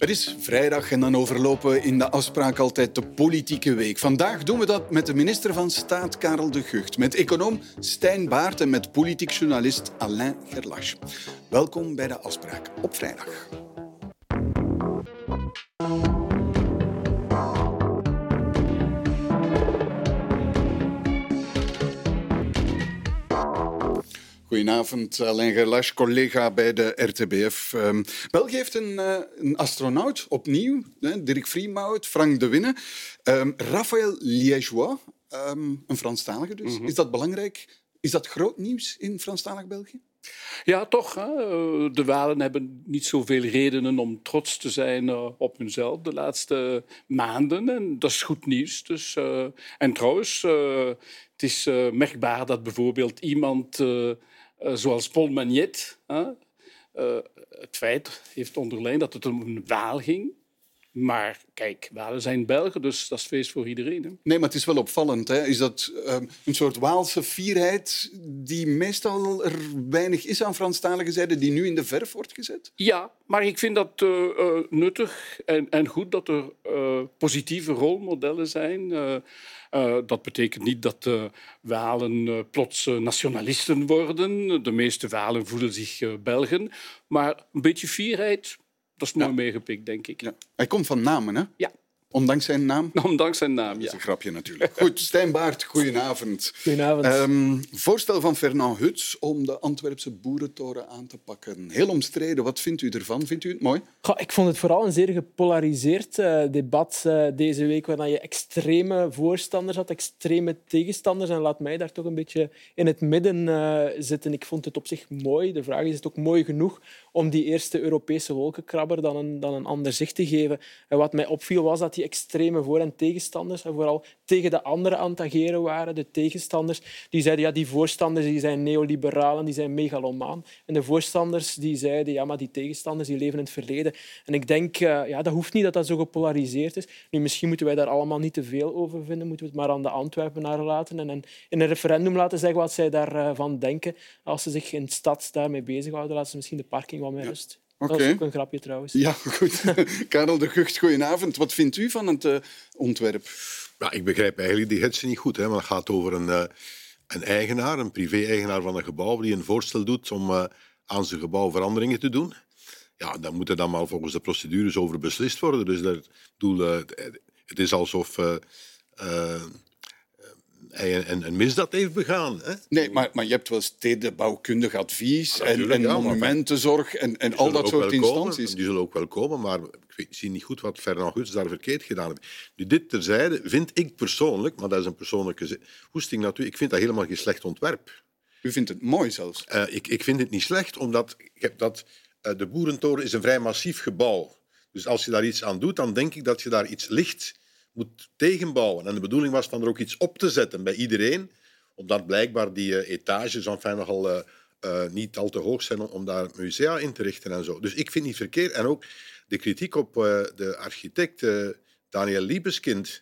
Het is vrijdag en dan overlopen in de afspraak altijd de politieke week. Vandaag doen we dat met de minister van Staat Karel de Gucht, met econoom Stijn Baart en met politiek journalist Alain Gerlache. Welkom bij de afspraak op vrijdag. Goedenavond, Alain Gerlache, collega bij de RTBF. Um, België heeft een, uh, een astronaut opnieuw, hè, Dirk Vriemhout, Frank de Winne. Um, Raphaël Liégeois, um, een Franstalige dus. Mm -hmm. Is dat belangrijk? Is dat groot nieuws in Franstalig België? Ja, toch. Hè? De Walen hebben niet zoveel redenen om trots te zijn uh, op hunzelf de laatste maanden. En dat is goed nieuws. Dus, uh, en trouwens, uh, het is merkbaar dat bijvoorbeeld iemand uh, zoals Paul Magnet uh, het feit heeft onderlijnd dat het om een Waal ging. Maar kijk, Walen zijn Belgen, dus dat is feest voor iedereen. Hè? Nee, maar het is wel opvallend. Hè? Is dat um, een soort Waalse fierheid die meestal er weinig is aan Franstalige zijde, die nu in de verf wordt gezet? Ja, maar ik vind dat uh, uh, nuttig en, en, goed dat er uh, positieve rolmodellen zijn. Uh, dat betekent niet dat de Walen uh, plots uh, nationalisten worden. De meeste Walen voelen zich Belgen. Maar een beetje fierheid, dat is mooi ja. meegepikt, denk ik. Ja. Hij komt van Namen, hè? Ja. Ondanks zijn naam? Ondanks zijn naam, ja. Dat is een grapje natuurlijk. Goed, Stijn Baart, goedenavond. Goedenavond. Um, voorstel van Fernand Huts om de Antwerpse boerentoren aan te pakken. Heel omstreden. Wat vindt u ervan? Vindt u het mooi? Goh, ik vond het vooral een zeer gepolariseerd uh, debat uh, deze week, waar je extreme voorstanders had, extreme tegenstanders. En laat mij daar toch een beetje in het midden uh, zitten. Ik vond het op zich mooi. De vraag is, is het ook mooi genoeg om die eerste Europese wolkenkrabber dan een, dan een ander zicht te geven? En wat mij opviel was dat die extreme voor- en tegenstanders en vooral tegen de anderen aan het ageren waren. De tegenstanders die zeiden ja, die voorstanders die zijn neoliberaal die zijn megalomaan. En de voorstanders die zeiden ja, maar die tegenstanders die leven in het verleden. En ik denk, uh, ja, dat hoeft niet dat dat zo gepolariseerd is. Nu, misschien moeten wij daar allemaal niet te veel over vinden. Moeten we het maar aan de Antwerpenaren laten en, en in een referendum laten zeggen wat zij daarvan denken. Als ze zich in de stad daarmee bezighouden, laten ze misschien de parking wat meer rust. Okay. Dat is ook een grapje trouwens. Ja, goed. Karel de Gucht, goedenavond. Wat vindt u van het uh, ontwerp? Ja, ik begrijp eigenlijk die hetze niet goed. Hè, maar het gaat over een, uh, een eigenaar, een privé-eigenaar van een gebouw, die een voorstel doet om uh, aan zijn gebouw veranderingen te doen. Ja, daar moet er dan maar volgens de procedures over beslist worden. Dus dat, doel, het is alsof hij een, een misdaad heeft begaan. Hè? Nee, maar, maar je hebt wel stedenbouwkundig advies en, en ja, monumentenzorg en, en al dat soort instanties. Komen, die zullen ook wel komen, maar ik zie niet goed wat Fernand Guts daar verkeerd gedaan heeft. Nu, dit terzijde vind ik persoonlijk, maar dat is een persoonlijke hoesting natuurlijk, ik vind dat helemaal geen slecht ontwerp. U vindt het mooi zelfs? Uh, ik, ik vind het niet slecht, omdat ik heb dat, uh, de Boerentoren is een vrij massief gebouw. Dus als je daar iets aan doet, dan denk ik dat je daar iets licht moet tegenbouwen. En de bedoeling was dan er ook iets op te zetten bij iedereen, omdat blijkbaar die uh, etages enfin, nogal uh, niet al te hoog zijn om, om, daar musea in te richten en zo. Dus ik vind niet verkeerd. En ook de kritiek op de architect Daniel Liebeskind.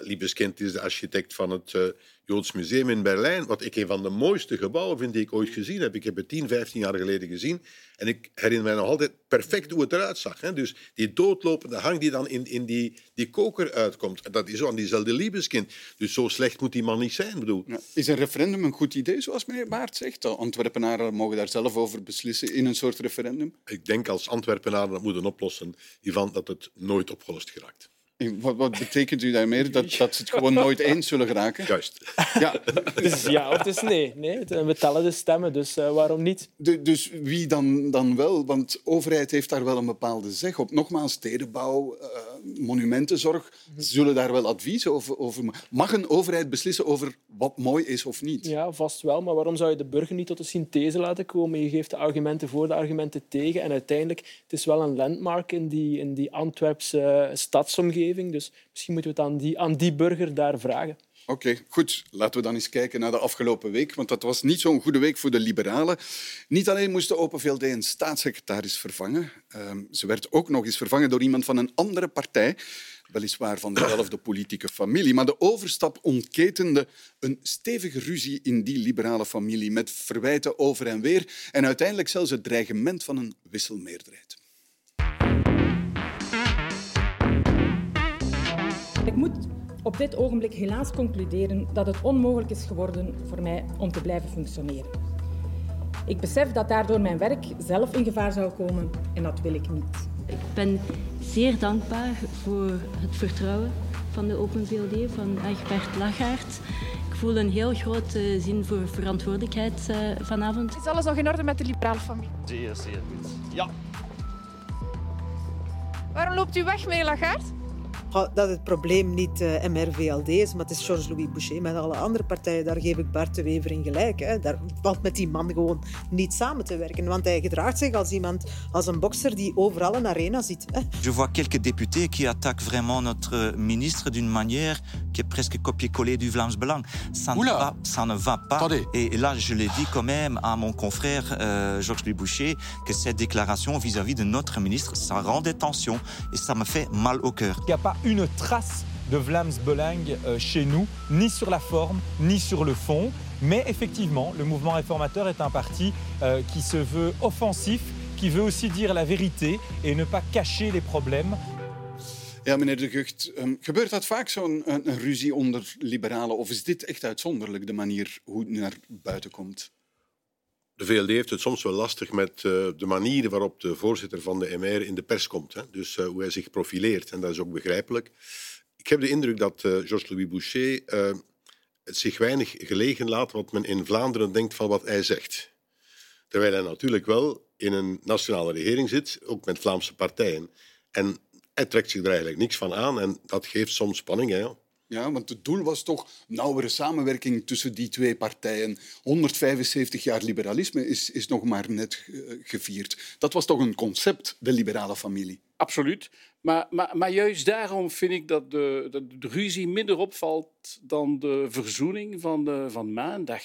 Liebeskind is de architect van het Joods Museum in Berlijn, wat ik een van de mooiste gebouwen vind die ik ooit gezien heb. Ik heb het 10, 15 jaar geleden gezien en ik herinner mij nog altijd perfect hoe het eruit zag. Hè? Dus die doodlopende hang die dan in, in die, die koker uitkomt, dat is zo aan diezelfde liebeskind. Dus zo slecht moet die man niet zijn. Bedoel. Ja. Is een referendum een goed idee, zoals meneer Baart zegt? De Antwerpenaren mogen daar zelf over beslissen in een soort referendum? Ik denk als Antwerpenaren dat moeten oplossen, Ivan, dat het nooit opgelost geraakt. Wat, wat, betekent u daarmee? Dat, dat ze het gewoon nooit eens zullen geraken? Juist. Ja. Dus ja of dus nee. nee. We tellen de stemmen, dus uh, waarom niet? De, dus wie dan, dan wel? Want de overheid heeft daar wel een bepaalde zeg op. Nogmaals, stedenbouw, uh, monumentenzorg, mm-hmm. zullen daar wel advies over, over... Mag een overheid beslissen over wat mooi is of niet? Ja, vast wel. Maar waarom zou je de burger niet tot een synthese laten komen? Je geeft de argumenten voor, de argumenten tegen. En uiteindelijk, het is wel een landmark in die, in die Antwerpse stadsomgeving. Dus misschien moeten we het aan die, aan die burger daar vragen. Oké, goed. Laten we dan eens kijken naar de afgelopen week, want dat was niet zo'n goede week voor de liberalen. Niet alleen moest de Open VLD een staatssecretaris vervangen, um, ze werd ook nog eens vervangen door iemand van een andere partij, weliswaar van dezelfde politieke familie. Maar de overstap ontketende een stevige ruzie in die liberale familie met verwijten over en weer en uiteindelijk zelfs het dreigement van een wisselmeerderheid. Ik moet op dit ogenblik helaas concluderen dat het onmogelijk is geworden voor mij om te blijven functioneren. Ik besef dat daardoor mijn werk zelf in gevaar zou komen en dat wil ik niet. Ik ben zeer dankbaar voor het vertrouwen van de Open VLD, van Egbert Lachaert. Ik voel een heel grote zin voor verantwoordelijkheid uh, vanavond. Is alles nog in orde met de liberale familie? Zeer, zeer goed. Ja. Waarom loopt u weg, meneer Lagarde? Dat het probleem niet uh, eh, MRVLD is, maar het is Georges-Louis Boucher met alle andere partijen. Daar geef ik Bart de Wever in gelijk. Hè. Daar valt met die man gewoon niet samen te werken. Want hij gedraagt zich als iemand, als een bokser die overal een arena ziet. Hè. Je vois quelques députés qui attaquent vraiment notre ministre d'une manière qui est presque copier-coller du Vlaams Belang. Ça ne, va, ça ne va pas. Attendez. Et là, je l'ai dit quand même à mon confrère euh, Georges-Louis Boucher que cette déclaration vis-à-vis -vis de notre ministre, ça rend des tensions et ça me fait mal au cœur. Il n'y a pas une trace de Vlaams Belang euh, chez nous, ni sur la forme, ni sur le fond. Mais effectivement, le mouvement réformateur est un parti euh, qui se veut offensif, qui veut aussi dire la vérité et ne pas cacher les problèmes. Ja, meneer De Gucht, um, gebeurt dat vaak zo'n ruzie onder liberalen? Of is dit echt uitzonderlijk, de manier hoe het naar buiten komt? De VLD heeft het soms wel lastig met uh, de manier waarop de voorzitter van de MR in de pers komt. Hè? Dus uh, hoe hij zich profileert. En dat is ook begrijpelijk. Ik heb de indruk dat uh, Georges-Louis Boucher het zich weinig gelegen laat wat men in Vlaanderen denkt van wat hij zegt. Terwijl hij natuurlijk wel in een nationale regering zit, ook met Vlaamse partijen. En hij trekt zich er eigenlijk niks van aan en dat geeft soms spanning. Hè? Ja, want het doel was toch nauwere samenwerking tussen die twee partijen. 175 jaar liberalisme is, is nog maar net gevierd. Dat was toch een concept, de liberale familie? Absoluut. Maar, maar, maar juist daarom vind ik dat de, de, ruzie minder opvalt dan de verzoening van, de, van maandag.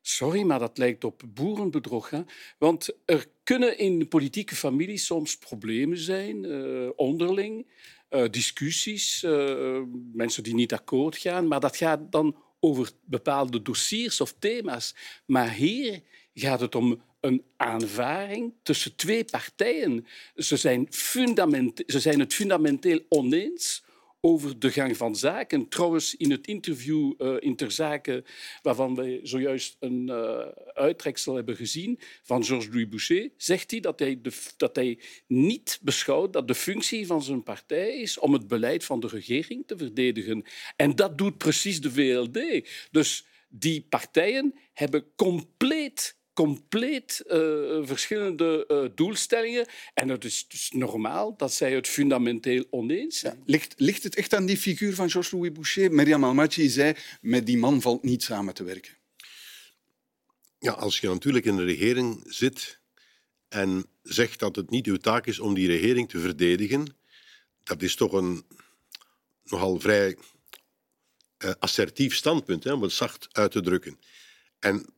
Sorry, maar dat lijkt op boerenbedrog. Hè? Want er kunnen in politieke families soms problemen zijn, uh, onderling. Uh, discussies, uh, mensen die niet akkoord gaan. Maar dat gaat dan over bepaalde dossiers of thema's. Maar hier gaat het om een aanvaring tussen twee partijen. Ze zijn, ze zijn het fundamenteel oneens over de gang van zaken. Trouwens, in het interview uh, Ter Zaken, waarvan wij zojuist een uh, uittreksel hebben gezien van Georges-Louis Boucher, zegt hij dat hij, de, dat hij niet beschouwt dat de functie van zijn partij is om het beleid van de regering te verdedigen. En dat doet precies de VLD. Dus die partijen hebben compleet compleet uh, verschillende uh, doelstellingen. En het is dus normaal dat zij het fundamenteel oneens zijn. Ja, ligt, ligt het echt aan die figuur van Georges-Louis Boucher? Meriam Almaty zei, met die man valt niet samen te werken. Ja, als je natuurlijk in de regering zit en zegt dat het niet uw taak is om die regering te verdedigen, dat is toch een nogal vrij assertief standpunt, hè, om het zacht uit te drukken. En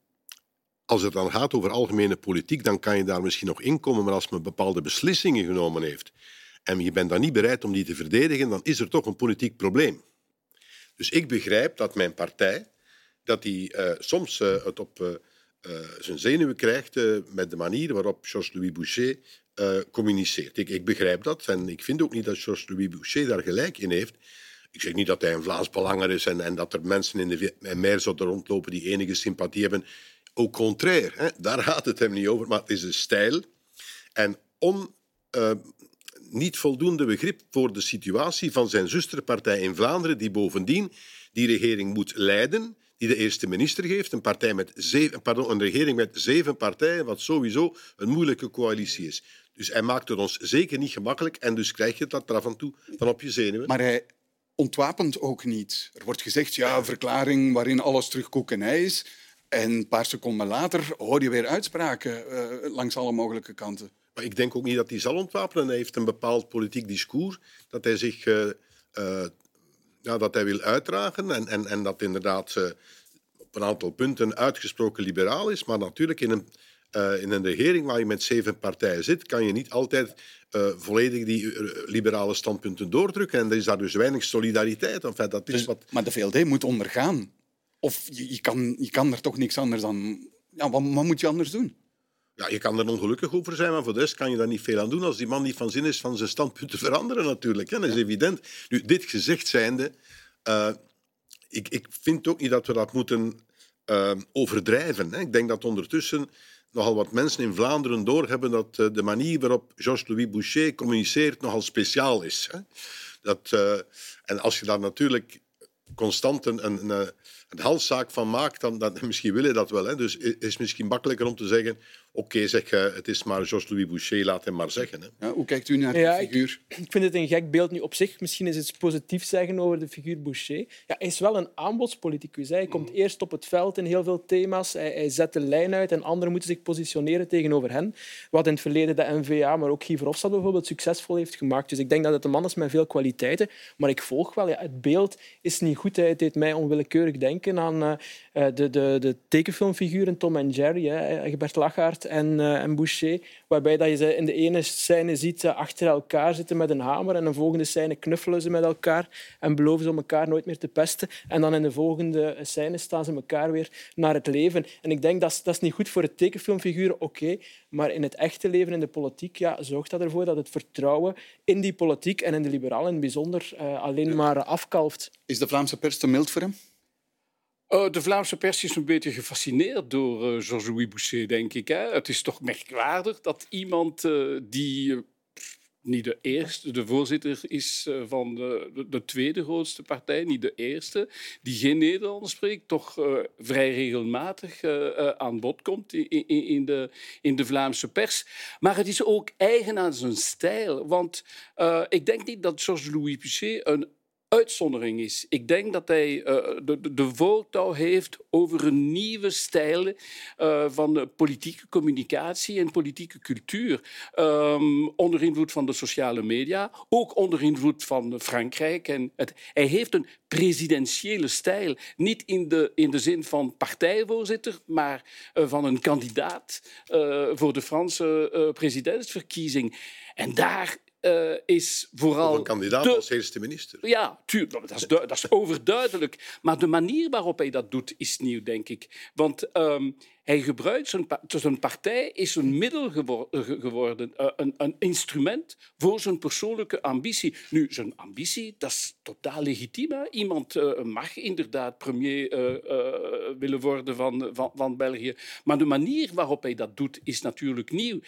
als het dan gaat over algemene politiek, dan kan je daar misschien nog inkomen, maar als men bepaalde beslissingen genomen heeft en je bent dan niet bereid om die te verdedigen, dan is er toch een politiek probleem. Dus ik begrijp dat mijn partij dat die, uh, soms uh, het op uh, zijn zenuwen krijgt met de manier waarop Georges-Louis Boucher communiceert. Ik, ik, begrijp dat en ik vind ook niet dat Georges-Louis Boucher daar gelijk in heeft. Ik zeg niet dat hij een Vlaams belanger is en, en dat er mensen in de zouden rondlopen die enige sympathie hebben au contraire, hè, daar gaat het hem niet over, maar het is een stijl. En om uh, niet voldoende begrip voor de situatie van zijn zusterpartij in Vlaanderen, die bovendien die regering moet leiden, die de eerste minister geeft, een, partij met zeven, pardon, een regering met zeven partijen, wat sowieso een moeilijke coalitie is. Dus hij maakt het ons zeker niet gemakkelijk en dus krijg je dat er af en toe van op je zenuwen. Maar hij ontwapent ook niet. Er wordt gezegd, ja, een verklaring waarin alles terug koekenij is. En een paar seconden later hoor je weer uitspraken uh, langs alle mogelijke kanten. Maar ik denk ook niet dat hij zal ontwapenen. Hij heeft een bepaald politiek discours dat hij zich uh, uh, ja, dat hij wil uitdragen. En, en, en dat inderdaad op een aantal punten uitgesproken liberaal is. Maar natuurlijk in een, in een regering waar je met zeven partijen zit, kan je niet altijd volledig die liberale standpunten doordrukken. En er is daar dus weinig solidariteit. Enfin, dat is dus, wat... Maar de VLD moet ondergaan of je, je, kan, je kan er toch niks anders dan... Ja, wat, wat moet je anders doen? Ja, je kan er ongelukkig over zijn, maar voor de rest kan je daar niet veel aan doen als die man niet van zin is van zijn standpunt te veranderen natuurlijk. Hè. Dat is evident. Nu, dit gezegd zijnde, uh, ik, ik vind ook niet dat we dat moeten uh, overdrijven. Hè. Ik denk dat ondertussen nogal wat mensen in Vlaanderen doorhebben dat uh, de manier waarop Georges-Louis Boucher communiceert nogal speciaal is. Hè. Dat, en als je daar natuurlijk constant een, een, een halszaak van maakt, dan, dan misschien wil je dat wel. Hè. Dus het is misschien makkelijker om te zeggen Oké, zeg, het is maar Georges-Louis Boucher, laat hem maar zeggen. Hè. Ja, hoe kijkt u naar die figuur? Ik, ik, vind het een gek beeld nu op zich. Misschien is het positief zeggen over de figuur Boucher. Ja, hij is wel een aanbodspoliticus. Hij komt eerst op het veld in heel veel thema's. Hij, hij zet de lijn uit en anderen moeten zich positioneren tegenover hen. Wat in het verleden de NVA, maar ook Guy Verhofstadt bijvoorbeeld, succesvol heeft gemaakt. Dus ik denk dat het een man is met veel kwaliteiten. Maar ik volg wel, ja, het beeld is niet goed. Het deed mij onwillekeurig denken aan uh, de, de, de tekenfilmfiguren Tom en Jerry, hè, Gebert Lachaert en, uh, en Boucher, waarbij dat je ze in de ene scène ziet achter elkaar zitten met een hamer en in de volgende scène knuffelen ze met elkaar en beloven ze om elkaar nooit meer te pesten. En dan in de volgende scène staan ze elkaar weer naar het leven. En ik denk, dat is, dat is niet goed voor het tekenfilmfiguren, oké, maar in het echte leven, in de politiek, ja, zorgt dat ervoor dat het vertrouwen in die politiek en in de liberalen in het bijzonder uh, alleen maar afkalft. Is de Vlaamse pers te mild voor hem? Uh, de Vlaamse pers is een beetje gefascineerd door uh, Georges-Louis Boucher, denk ik. Hè? Het is toch merkwaardig dat iemand uh, die niet de eerste, de voorzitter is van de, de, de, tweede grootste partij, niet de eerste, die geen Nederlands spreekt, toch vrij regelmatig aan bod komt in, in, in, de, in de Vlaamse pers. Maar het is ook eigen aan zijn stijl. Want ik denk niet dat Georges-Louis Boucher een uitzondering is. Ik denk dat hij uh, de, de voortouw heeft over een nieuwe stijl uh, van politieke communicatie en politieke cultuur. Um, onder invloed van de sociale media, ook onder invloed van Frankrijk. En het, hij heeft een presidentiële stijl. Niet in de, in de zin van partijvoorzitter, maar uh, van een kandidaat voor de Franse presidentsverkiezing. En daar uh, is vooral... Of een kandidaat de... als eerste minister. Ja, tuurlijk, dat is, dat is overduidelijk. Maar de manier waarop hij dat doet is nieuw, denk ik. Want um, hij gebruikt zijn, partij is een middel geworden, uh, een, een, instrument voor zijn persoonlijke ambitie. Nu, zijn ambitie, dat is totaal legitiem. Hè? Iemand uh, mag inderdaad premier willen worden van, van, van België. Maar de manier waarop hij dat doet, is natuurlijk nieuw.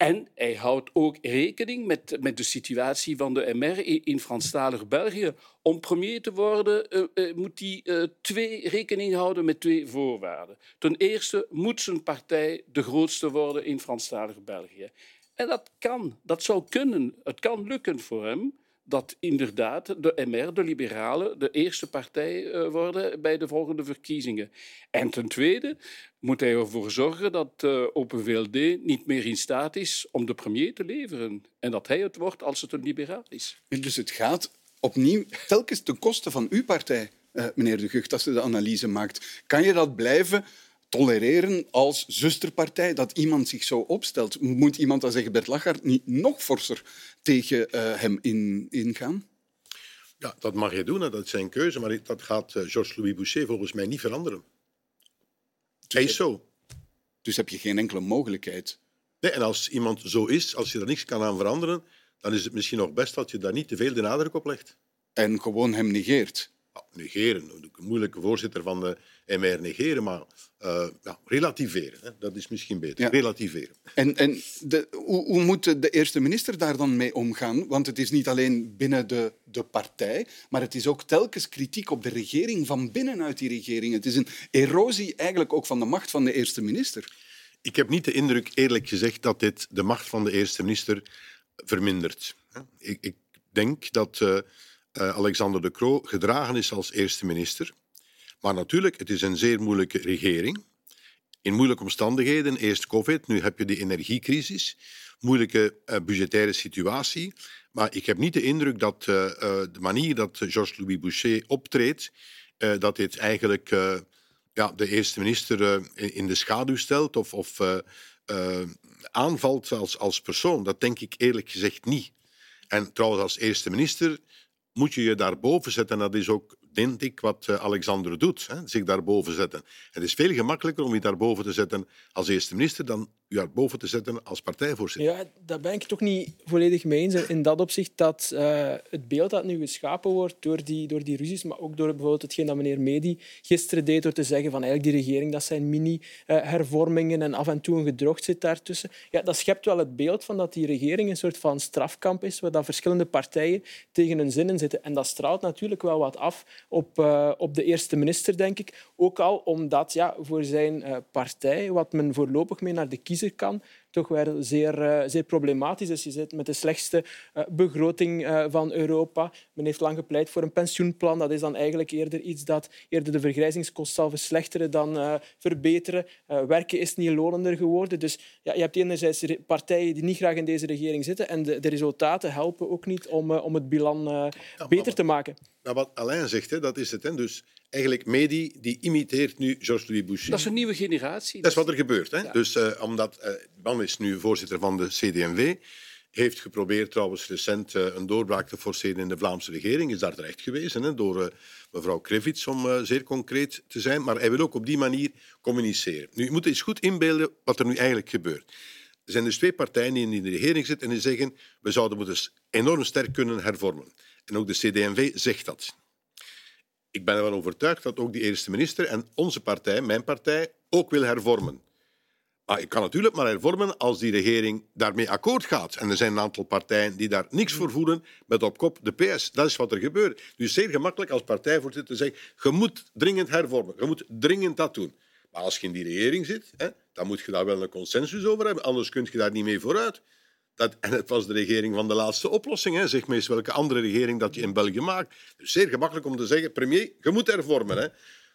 En hij houdt ook rekening met, met de situatie van de MR in Franstalig België. Om premier te worden uh, uh, moet hij uh, twee, rekening houden met twee voorwaarden. Ten eerste moet zijn partij de grootste worden in Franstalig België. En dat kan, dat zou kunnen. Het kan lukken voor hem dat inderdaad de MR, de Liberalen, de eerste partij uh, worden bij de volgende verkiezingen. En ten tweede moet hij ervoor zorgen dat uh, Open VLD niet meer in staat is om de premier te leveren. En dat hij het wordt als het een liberaal is. Dus het gaat opnieuw telkens ten koste van uw partij, uh, meneer De Gucht, als u de analyse maakt. Kan je dat blijven tolereren als zusterpartij dat iemand zich zo opstelt? Moet iemand als Bert Lachart niet nog forser tegen uh, hem in, ingaan? Ja, dat mag hij doen, dat is zijn keuze. Maar dat gaat uh, Georges-Louis Boucher volgens mij niet veranderen. Dus hij is zo. Dus heb je geen enkele mogelijkheid? Nee, en als iemand zo is, als je er niks kan aan veranderen, dan is het misschien nog best dat je daar niet te veel de nadruk op legt. En gewoon hem negeert? Ja, negeren. Een moeilijke voorzitter van de MR negeren, maar uh, ja, relativeren. Hè. Dat is misschien beter. Ja. Relativeren. En, en de, hoe, hoe, moet de eerste minister daar dan mee omgaan? Want het is niet alleen binnen de, de partij, maar het is ook telkens kritiek op de regering van binnenuit die regering. Het is een erosie eigenlijk ook van de macht van de eerste minister. Ik heb niet de indruk, eerlijk gezegd, dat dit de macht van de eerste minister vermindert. Ik, ik denk dat uh, Alexander de Croo gedragen is als eerste minister. Maar natuurlijk, het is een zeer moeilijke regering. In moeilijke omstandigheden, eerst COVID, nu heb je de energiecrisis, moeilijke uh, budgettaire situatie. Maar ik heb niet de indruk dat uh, de manier dat Georges-Louis Boucher optreedt, dat dit eigenlijk ja, de eerste minister in de schaduw stelt of, of aanvalt als, als persoon. Dat denk ik eerlijk gezegd niet. En trouwens, als eerste minister moet je je daarboven zetten. En dat is ook denk ik, wat eh, Alexander doet, hè, zich daarboven zetten. Het is veel gemakkelijker om je daarboven te zetten als eerste minister dan u daarboven te zetten als partijvoorzitter. Ja, daar ben ik toch niet volledig mee eens. In dat opzicht dat uh, het beeld dat nu geschapen wordt door die, door die ruzies, maar ook door bijvoorbeeld hetgeen dat meneer Medi gisteren deed door te zeggen van eigenlijk die regering, dat zijn mini-hervormingen en af en toe een gedrocht zit daartussen. Ja, dat schept wel het beeld van dat die regering een soort van strafkamp is, waar dat verschillende partijen tegen hun zinnen zitten. En dat straalt natuurlijk wel wat af op, uh, op de eerste minister, denk ik. Ook al omdat ja, voor zijn uh, partij, wat men voorlopig mee naar de kiezer kan, toch wel zeer, uh, zeer problematisch is. Je zit met de slechtste begroting van Europa. Men heeft lang gepleit voor een pensioenplan. Dat is dan eigenlijk eerder iets dat eerder de vergrijzingskost zal verslechteren dan verbeteren. werken is niet lonender geworden. Dus ja, je hebt enerzijds partijen die niet graag in deze regering zitten en de, de resultaten helpen ook niet om, om het bilan beter te maken. Nou, wat Alain zegt, hè, dat is het. Hè. Dus eigenlijk Medi die imiteert nu Georges-Louis Boucher. Dat is een nieuwe generatie. Dat is wat er gebeurt. Hè. Ja. Dus uh, omdat uh, man is nu voorzitter van de CDMV, heeft geprobeerd trouwens recent uh, een doorbraak te forceren in de Vlaamse regering, is daar terecht gewezen hè, door mevrouw Krevits, om zeer concreet te zijn. Maar hij wil ook op die manier communiceren. Nu, je moet eens goed inbeelden wat er nu eigenlijk gebeurt. Er zijn dus twee partijen die in de regering zitten en die zeggen we zouden moeten enorm sterk kunnen hervormen. En ook de CD&V zegt dat. Ik ben ervan overtuigd dat ook die eerste minister en onze partij, mijn partij, ook wil hervormen. Maar ik kan natuurlijk maar hervormen als die regering daarmee akkoord gaat. En er zijn een aantal partijen die daar niks voor voelen met op kop de PS. Dat is wat er gebeurt. Dus zeer gemakkelijk als partijvoorzitter te zeggen je moet dringend hervormen. Je moet dringend dat doen. Maar als je in die regering zit, hè, dan moet je daar wel een consensus over hebben. Anders kun je daar niet mee vooruit. Dat, en het was de regering van de laatste oplossing. Hè. Zeg maar eens welke andere regering dat je in België maakt. Dus zeer gemakkelijk om te zeggen, premier, je moet hervormen. Hè.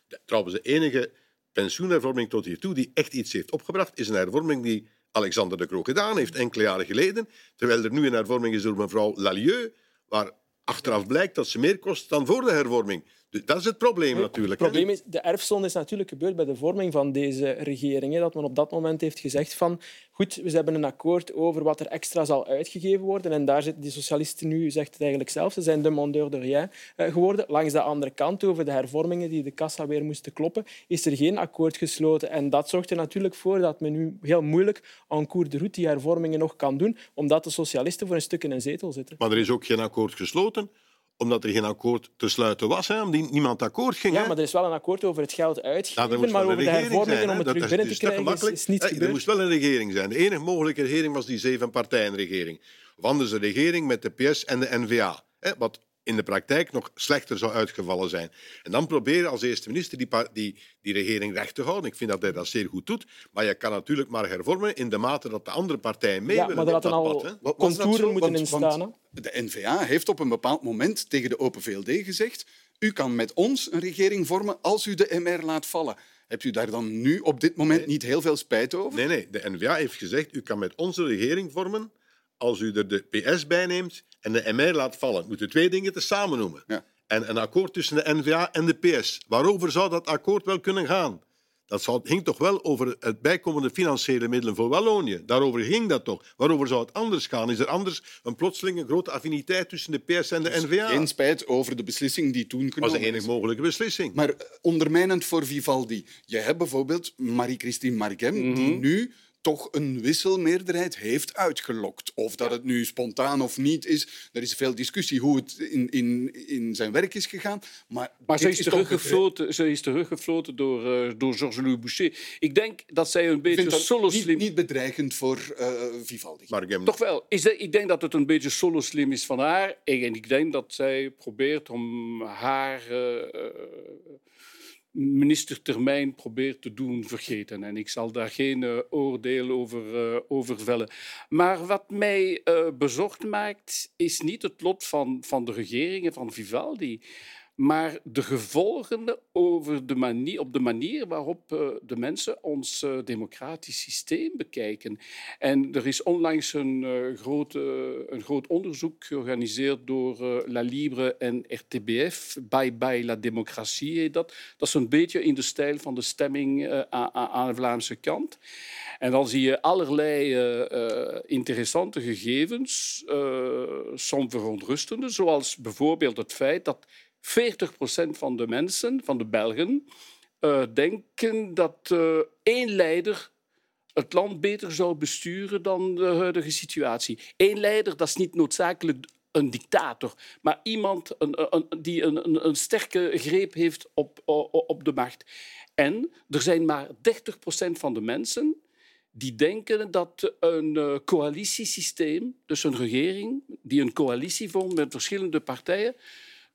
De, trouwens, de enige pensioenhervorming tot hiertoe die echt iets heeft opgebracht, is een hervorming die Alexander de Croo gedaan heeft enkele jaren geleden. Terwijl er nu een hervorming is door mevrouw Lalieu, waar achteraf blijkt dat ze meer kost dan voor de hervorming. Dat is het probleem natuurlijk. Het probleem is, de erfzonde is natuurlijk gebeurd bij de vorming van deze regering. Hè, dat men op dat moment heeft gezegd van goed, we hebben een akkoord over wat er extra zal uitgegeven worden. En daar zitten die socialisten nu, zegt het eigenlijk zelf, ze zijn de mondeur de rien eh, geworden. Langs de andere kant, over de hervormingen die de kassa weer moesten kloppen, is er geen akkoord gesloten. En dat zorgt er natuurlijk voor dat men nu heel moeilijk en cours de route die hervormingen nog kan doen, omdat de socialisten voor een stuk in een zetel zitten. Maar er is ook geen akkoord gesloten omdat er geen akkoord te sluiten was, hè, omdat niemand akkoord ging. Ja, maar er is wel een akkoord over het geld uitgeven, maar over de hervormingen zijn, om het terug binnen te krijgen is, is niet gebeurd. Er moest wel een regering zijn. De enige mogelijke regering was die zevenpartijenregering. Of anders een regering met de PS en de N-VA. Wat in de praktijk nog slechter zou uitgevallen zijn. En dan proberen als eerste minister die, die, die regering recht te houden. Ik vind dat hij dat zeer goed doet. Maar je kan natuurlijk maar hervormen in de mate dat de andere partijen mee ja, willen maar er hadden al pad, contouren moeten in staan. De N-VA heeft op een bepaald moment tegen de Open VLD gezegd u kan met ons een regering vormen als u de MR laat vallen. Hebt u daar dan nu op dit moment nee. niet heel veel spijt over? Nee, nee. De N-VA heeft gezegd u kan met onze regering vormen als u er de PS bij neemt en de MR laat vallen. We moeten twee dingen te samen noemen. Ja. En een akkoord tussen de NVA en de PS. Waarover zou dat akkoord wel kunnen gaan? Dat ging toch wel over het bijkomende financiële middelen voor Wallonië. Daarover ging dat toch. Waarover zou het anders gaan? Is er anders een plotseling grote affiniteit tussen de PS en de dus NVA? Geen spijt over de beslissing die toen genomen was de enige mogelijke beslissing. Maar ondermijnend voor Vivaldi. Je hebt bijvoorbeeld Marie-Christine Marquem, mm -hmm. die nu toch een wisselmeerderheid heeft uitgelokt. Of dat het nu spontaan of niet is, er is veel discussie hoe het in, in, in zijn werk is gegaan. Maar, maar ze is, is teruggefloten, ze is teruggefloten door, uh, door Georges-Louis Boucher. Ik denk dat zij een beetje solo slim... Niet, niet bedreigend voor uh, Vivaldi. Maar Toch wel. Is de, ik denk dat het een beetje solo slim is van haar. En ik denk dat zij probeert om haar... Uh, ministertermijn probeert te doen vergeten. En ik zal daar geen uh, oordeel over, uh, over vellen. Maar wat mij uh, bezorgd maakt, is niet het lot van, van de regeringen van Vivaldi maar de gevolgen over de manier, op de manier waarop uh, de mensen ons uh, democratisch systeem bekijken. En er is onlangs een, uh, groot, een groot onderzoek georganiseerd door La Libre en RTBF, Bye Bye la Democratie dat. Dat is een beetje in de stijl van de stemming aan de Vlaamse kant. En dan zie je allerlei interessante gegevens, soms verontrustende, zoals bijvoorbeeld het feit dat 40% van de mensen, van de Belgen, uh, denken dat uh, één leider het land beter zou besturen dan de huidige situatie. Eén leider, dat is niet noodzakelijk een dictator, maar iemand een, die een, een, sterke greep heeft op, op, de macht. En er zijn maar 30% van de mensen die denken dat een uh, coalitiesysteem, dus een regering die een coalitie vormt met verschillende partijen,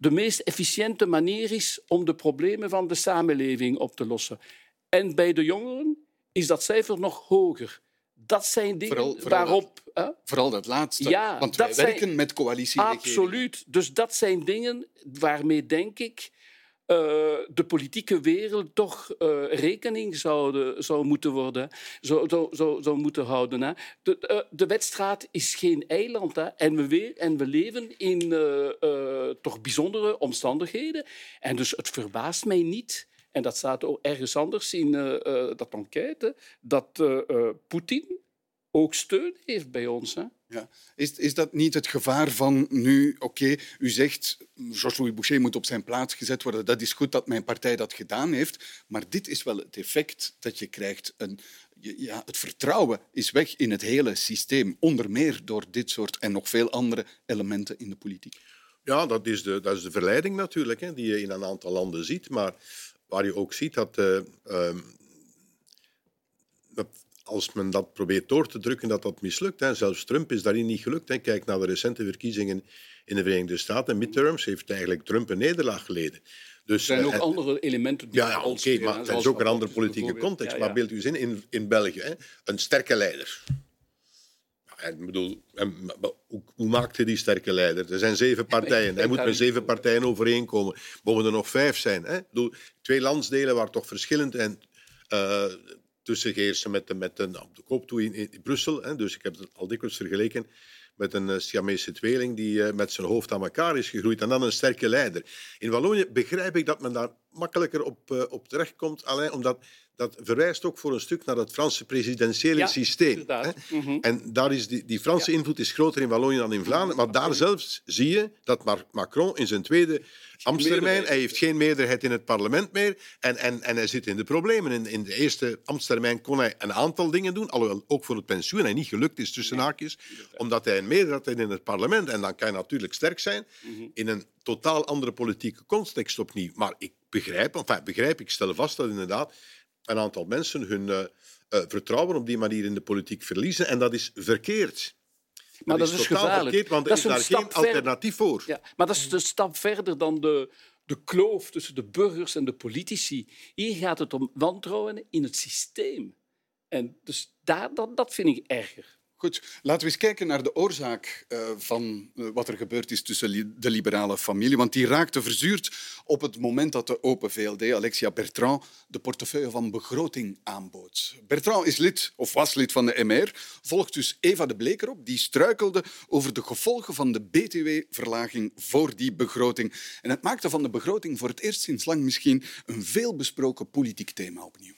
de meest efficiënte manier is om de problemen van de samenleving op te lossen. En bij de jongeren is dat cijfer nog hoger. Dat zijn dingen Vooral- vooral waarop... hè? Vooral dat laatste. Ja, Want dat wij zijn- werken met coalitieregeringen. Absoluut. Dus dat zijn dingen waarmee, denk ik, eh, de politieke wereld toch eh, rekening zouden, zou moeten worden, zou, moeten houden. Hè. De, eh, de wedstrijd is geen eiland hè. En, we weer, en we leven in toch bijzondere omstandigheden. En dus het verbaast mij niet. En dat staat ook ergens anders in eh, dat enquête, dat eh, Poetin ook steun heeft bij ons. Hè. Ja. Is, is dat niet het gevaar van nu, oké, u zegt Georges-Louis Boucher moet op zijn plaats gezet worden, dat is goed dat mijn partij dat gedaan heeft, maar dit is wel het effect dat je krijgt. Een, ja, het vertrouwen is weg in het hele systeem, onder meer door dit soort en nog veel andere elementen in de politiek. Ja, dat is de, dat is de verleiding natuurlijk, hè, die je in een aantal landen ziet. Maar waar je ook ziet dat, eh, ehm, dat als men dat probeert door te drukken, dat dat mislukt. Hè. Zelfs Trump is daarin niet gelukt. Hè. Kijk naar de recente verkiezingen in de Verenigde Staten. Midterms heeft eigenlijk Trump een nederlaag geleden. Dus, Er zijn ook eh, andere elementen die ja, ja oké, maar zoals is ook een andere politieke context. Ja, Maar beeld u eens in, in, in België, hè, een sterke leider. Ik bedoel, en, hoe, hoe maakt hij die sterke leider? Er zijn zeven partijen. Hij moet met zeven partijen overeenkomen. Mogen er nog vijf zijn? Hè? Ik bedoel, twee landsdelen waar toch verschillend en eh tussen heersen met, met de, nou, de koop toe in, in Brussel. Hè? Dus ik heb het al dikwijls vergeleken met een eh, Siamese tweeling die eh, met zijn hoofd aan elkaar is gegroeid en dan een sterke leider. In Wallonië begrijp ik dat men daar makkelijker op, eh, op terechtkomt, alleen omdat dat verwijst ook voor een stuk naar het Franse presidentiële Ja, systeem. Mhm. En daar is die, die Franse invloed is groter in Wallonië dan in Vlaanderen. Maar daar zelfs zie je dat Macron in zijn tweede ambtstermijn, hij heeft geen meerderheid in het parlement meer en, en, en hij zit in de problemen. In, in de eerste ambtstermijn kon hij een aantal dingen doen, alhoewel ook voor het pensioen hij niet gelukt is tussen haakjes, omdat hij een meerderheid had in het parlement. En dan kan je natuurlijk sterk zijn in een totaal andere politieke context opnieuw. Maar ik begrijp, enfin, begrijp, ik stel vast dat inderdaad een aantal mensen hun eh, eh, vertrouwen op die manier in de politiek verliezen. En dat is verkeerd. Maar dat, is, totaal gevaarlijk. verkeerd, want er dat is een daar geen alternatief voor. Ja, maar dat is een stap verder dan de, de kloof tussen de burgers en de politici. Hier gaat het om wantrouwen in het systeem. En dus daar, dat, dat vind ik erger. Goed, laten we eens kijken naar de oorzaak eh, van eh, wat er gebeurd is tussen de liberale familie. Want die raakte verzuurd op het moment dat de Open VLD, Alexia Bertrand, de portefeuille van begroting aanbood. Bertrand is lid, of was lid van de MR, volgt dus Eva de Bleker op. Die struikelde over de gevolgen van de BTW-verlaging voor die begroting. En het maakte van de begroting voor het eerst sinds lang misschien een veelbesproken politiek thema opnieuw.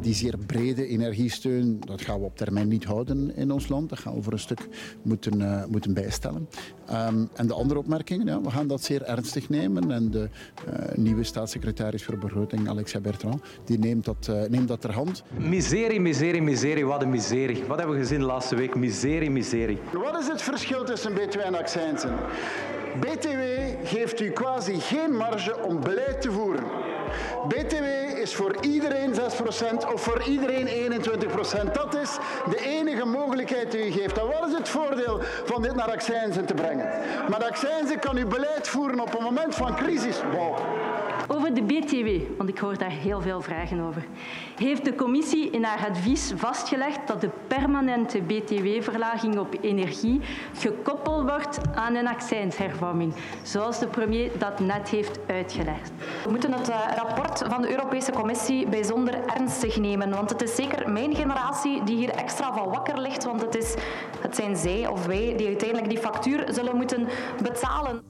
Die zeer brede energiesteun, dat gaan we op termijn niet houden in ons land. Dat gaan we voor een stuk moeten, eh, moeten bijstellen. Ehm, en de andere opmerkingen, ja, we gaan dat zeer ernstig nemen. En de eh, nieuwe staatssecretaris voor begroting, Alexia Bertrand, die neemt dat, eh, neemt dat ter hand. Miserie, miserie, miserie. Wat een miserie. Wat hebben we gezien de laatste week? Miserie, miserie. Wat is het verschil tussen BTW en accijnsen? BTW geeft u quasi geen marge om beleid te voeren. BTW is voor iedereen 6% of voor iedereen 21%. Dat is de enige mogelijkheid die u geeft. En wat is het voordeel van dit naar accijnsen te brengen? Met accijnsen kan u beleid voeren op een moment van crisis. Over de BTW, want ik hoor daar heel veel vragen over. Heeft de commissie in haar advies vastgelegd dat de permanente BTW-verlaging op energie gekoppeld wordt aan een accijnshervorming, zoals de premier dat net heeft uitgelegd? We moeten het eh, rapport van de Europese Commissie bijzonder ernstig nemen. Want het is zeker mijn generatie die hier extra van wakker ligt. Want het, is, het zijn zij of wij die uiteindelijk die factuur zullen moeten betalen.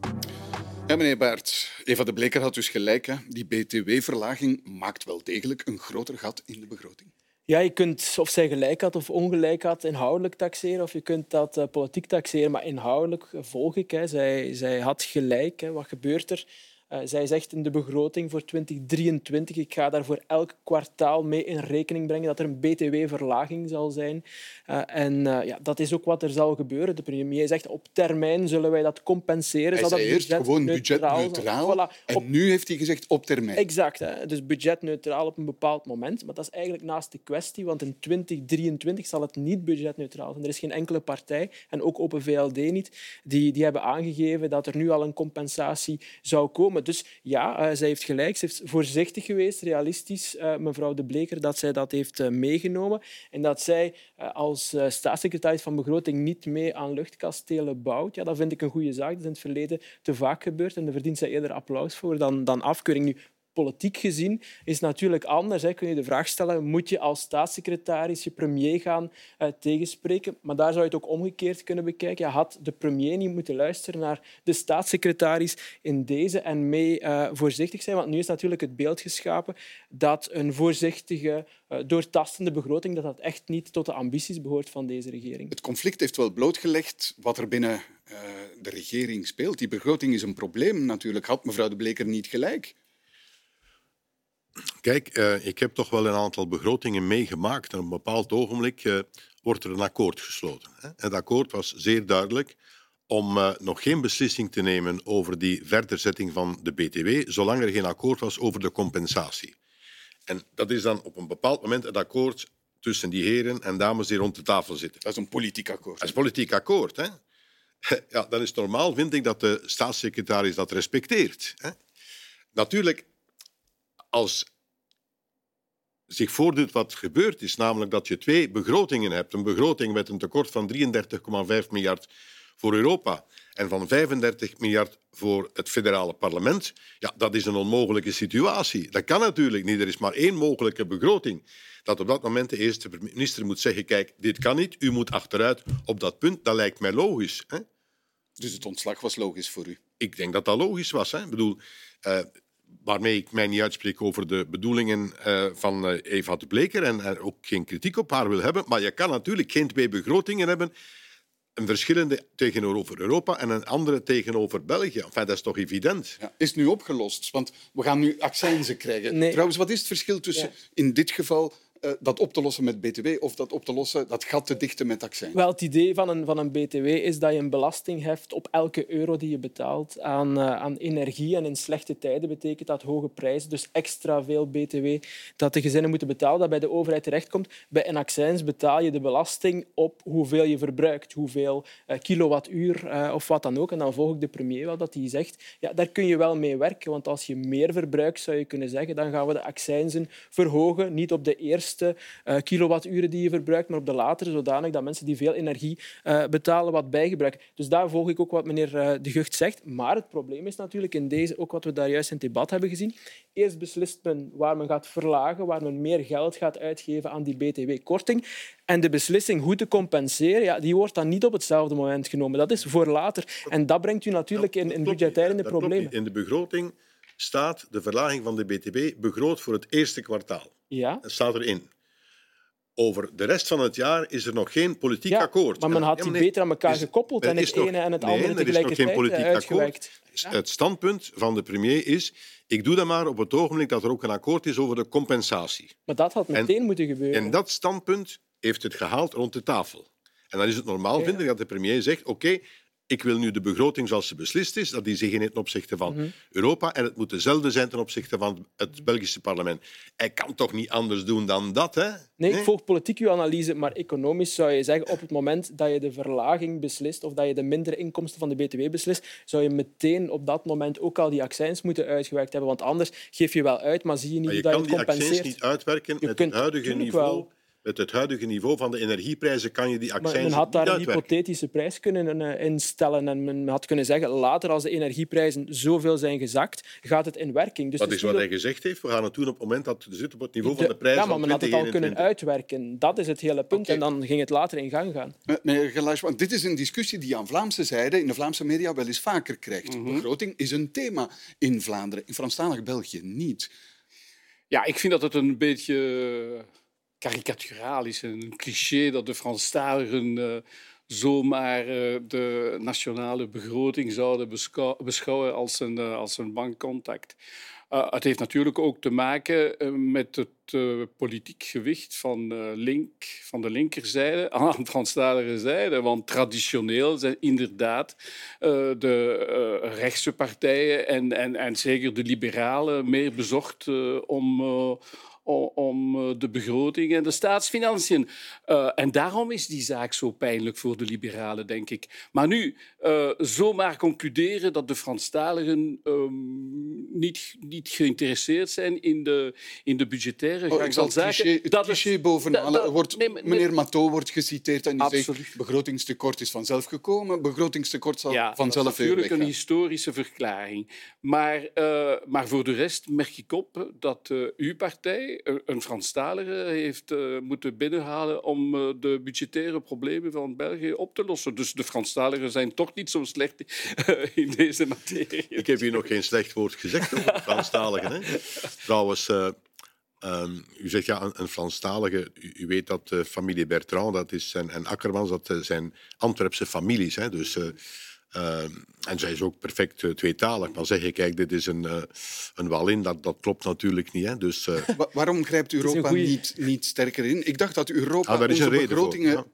Ja, meneer Baert, Eva de Bleker had dus gelijk. Hè. Die btw-verlaging maakt wel degelijk een groter gat in de begroting. Ja, je kunt of zij gelijk had of ongelijk had inhoudelijk taxeren, of je kunt dat eh, politiek taxeren. Maar inhoudelijk volg ik. Hè. Zij, zij had gelijk. Hè. Wat gebeurt er? Uh, zij zegt in de begroting voor 2023, ik ga daar voor elk kwartaal mee in rekening brengen dat er een btw-verlaging zal zijn. Uh, en uh, ja, dat is ook wat er zal gebeuren. De premier zegt op termijn zullen wij dat compenseren. Hij zal dat eerst gewoon budgetneutraal. Voilà. En op... nu heeft hij gezegd op termijn. Exact. Hè. Dus budgetneutraal op een bepaald moment. Maar dat is eigenlijk naast de kwestie, want in 2023 zal het niet budgetneutraal zijn. Er is geen enkele partij, en ook Open VLD niet, die, die hebben aangegeven dat er nu al een compensatie zou komen. Dus ja, uh, zij heeft gelijk. Ze is voorzichtig geweest, realistisch, uh, mevrouw De Bleker, dat zij dat heeft uh, meegenomen. En dat zij als staatssecretaris van Begroting niet mee aan luchtkastelen bouwt. Ja, dat vind ik een goede zaak. Dat is in het verleden te vaak gebeurd en daar verdient zij eerder applaus voor dan, dan afkeuring. Nu, politiek gezien is natuurlijk anders. Hè. Kun je de vraag stellen, moet je als staatssecretaris je premier gaan uh, tegenspreken? Maar daar zou je het ook omgekeerd kunnen bekijken. Je had de premier niet moeten luisteren naar de staatssecretaris in deze en mee uh, voorzichtig zijn. Want nu is natuurlijk het beeld geschapen dat een voorzichtige, uh, doortastende begroting dat dat echt niet tot de ambities behoort van deze regering. Het conflict heeft wel blootgelegd wat er binnen de regering speelt. Die begroting is een probleem natuurlijk. Had mevrouw De Bleker niet gelijk? Kijk, uh, ik heb toch wel een aantal begrotingen meegemaakt. En op een bepaald ogenblik uh, wordt er een akkoord gesloten. Hè? Het akkoord was zeer duidelijk om uh, nog geen beslissing te nemen over die verderzetting van de BTW, zolang er geen akkoord was over de compensatie. En dat is dan op een bepaald moment het akkoord tussen die heren en dames die rond de tafel zitten. Dat is een politiek akkoord. Dat is een politiek akkoord. Hè? Ja, dan is normaal, vind ik, dat de staatssecretaris dat respecteert. Hè? Natuurlijk, als zich voordoet wat gebeurd is, namelijk dat je twee begrotingen hebt. Een begroting met een tekort van 33,5 miljard voor Europa en van 35 miljard voor het federale parlement. Ja, dat is een onmogelijke situatie. Dat kan natuurlijk niet. Er is maar één mogelijke begroting. Dat op dat moment de eerste minister moet zeggen, kijk, dit kan niet, u moet achteruit op dat punt. Dat lijkt mij logisch. Hè? Dus het ontslag was logisch voor u? Ik denk dat dat logisch was. Hè? Ik bedoel, uh, waarmee ik mij niet uitspreek over de bedoelingen uh, van uh, Eva de Bleker en er ook geen kritiek op haar wil hebben. Maar je kan natuurlijk geen twee begrotingen hebben. Een verschillende tegenover Europa en een andere tegenover België. Enfin, dat is toch evident? Ja, is nu opgelost? Want we gaan nu accijnzen krijgen. Nee. Trouwens, wat is het verschil tussen ja. in dit geval uh, dat op te lossen met BTW of dat op te lossen, dat gat te dichten met accijns? Wel, het idee van een, van een BTW is dat je een belasting heft op elke euro die je betaalt aan, uh, aan energie. En in slechte tijden betekent dat hoge prijzen, dus extra veel BTW dat de gezinnen moeten betalen, dat bij de overheid terechtkomt. Bij een accijns betaal je de belasting op hoeveel je verbruikt, hoeveel uh, kilowattuur of wat dan ook. En dan volg ik de premier wel dat hij zegt, ja, daar kun je wel mee werken, want als je meer verbruikt, zou je kunnen zeggen, dan gaan we de accijnsen verhogen, niet op de eerste eerste uh, kilowatturen die je verbruikt, maar op de latere, zodanig dat mensen die veel energie uh, betalen wat bijgebruiken. Dus daar volg ik ook wat meneer uh, De Gucht zegt. Maar het probleem is natuurlijk in deze, ook wat we daar juist in het debat hebben gezien, eerst beslist men waar men gaat verlagen, waar men meer geld gaat uitgeven aan die btw-korting. En de beslissing hoe te compenseren, ja, die wordt dan niet op hetzelfde moment genomen. Dat is voor later. En dat brengt u natuurlijk in, in budgettaire problemen. In de begroting staat de verlaging van de BTW begroot voor het eerste kwartaal. Ja. Dat staat erin. Over de rest van het jaar is er nog geen politiek ja, akkoord. Maar men had die beter aan elkaar is, gekoppeld en het ene nog, en het andere nee, tegelijkertijd er is nog geen politiek uitgewerkt. Ja. Het standpunt van de premier is ik doe dat maar op het ogenblik dat er ook een akkoord is over de compensatie. Maar dat had meteen en, moeten gebeuren. En dat standpunt heeft het gehaald rond de tafel. En dan is het normaal, ja. vind ik, dat de premier zegt oké, okay, ik wil nu de begroting zoals ze beslist is, dat die zich in ten opzichte van mm-hmm. Europa en het moet dezelfde zijn ten opzichte van het Belgische parlement. Hij kan toch niet anders doen dan dat, hè? Nee, nee? ik volg politiek uw analyse, maar economisch zou je zeggen, op het moment dat je de verlaging beslist of dat je de mindere inkomsten van de BTW beslist, zou je meteen op dat moment ook al die accijns moeten uitgewerkt hebben, want anders geef je wel uit, maar zie je niet maar je dat kan je het compenseert. die accijns niet uitwerken met het huidige niveau. Wel met het huidige niveau van de energieprijzen kan je die accijns Men had daar een hypothetische prijs kunnen uh, instellen en men had kunnen zeggen later als de energieprijzen zoveel zijn gezakt, gaat het in werking. Dus dat is wat hij gezegd heeft. We gaan het doen op het moment dat we zitten op het niveau de, van de prijzen Ja, maar men had het al kunnen uitwerken. Dat is het hele punt. Okay. En dan ging het later in gang gaan. Meneer Geluijsman, dit is een discussie die aan Vlaamse zijde in de Vlaamse media wel eens vaker krijgt. Mm -hmm. Begroting is een thema in Vlaanderen, in Franstalig België niet. Ja, ik vind dat het een beetje karikaturaal is. Een cliché dat de Franstaligen uh, zomaar eh, de nationale begroting zouden beschouwen als een, eh, als een bankcontact. Het heeft natuurlijk ook te maken met het politiek gewicht van, link, van de linkerzijde aan de Franstalige zijde. Want traditioneel zijn inderdaad de rechtse partijen en, en, en zeker de liberalen meer bezocht om om eh, de begroting en de staatsfinanciën. Uh, en daarom is die zaak zo pijnlijk voor de liberalen, denk ik. Maar nu, uh, zomaar concluderen dat de Franstaligen um, niet, niet geïnteresseerd zijn in de, in de budgettaire oh, gang van zaken. Het dat cliché bovenaan. Dat, wordt, nee, meneer Matteau wordt geciteerd en die Absoluut. zegt begrotingstekort is vanzelf gekomen. Begrotingstekort zal ja, vanzelf dat is natuurlijk een historische verklaring. Maar, uh, maar voor de rest merk ik op dat uw partij een Franstalige heeft uh, moeten binnenhalen om de budgettaire problemen van België op te lossen. Dus de Franstaligen zijn toch niet zo slecht in deze materie. Ik heb hier nog geen slecht woord gezegd over Franstaligen. Hè? Trouwens, um, u zegt ja, een, Franstalige. U, u, weet dat de familie Bertrand dat is, en, en Akkermans, dat zijn Antwerpse families. Hè? Dus en zij is ook perfect uh, tweetalig. Maar zeg je, kijk, dit is een, uh, een Wallin, dat, dat klopt natuurlijk niet. Hè? Dus, Wa waarom grijpt Europa goeie... niet, niet sterker in? Ik dacht dat Europa ah, daar is een reden begrotingen voor.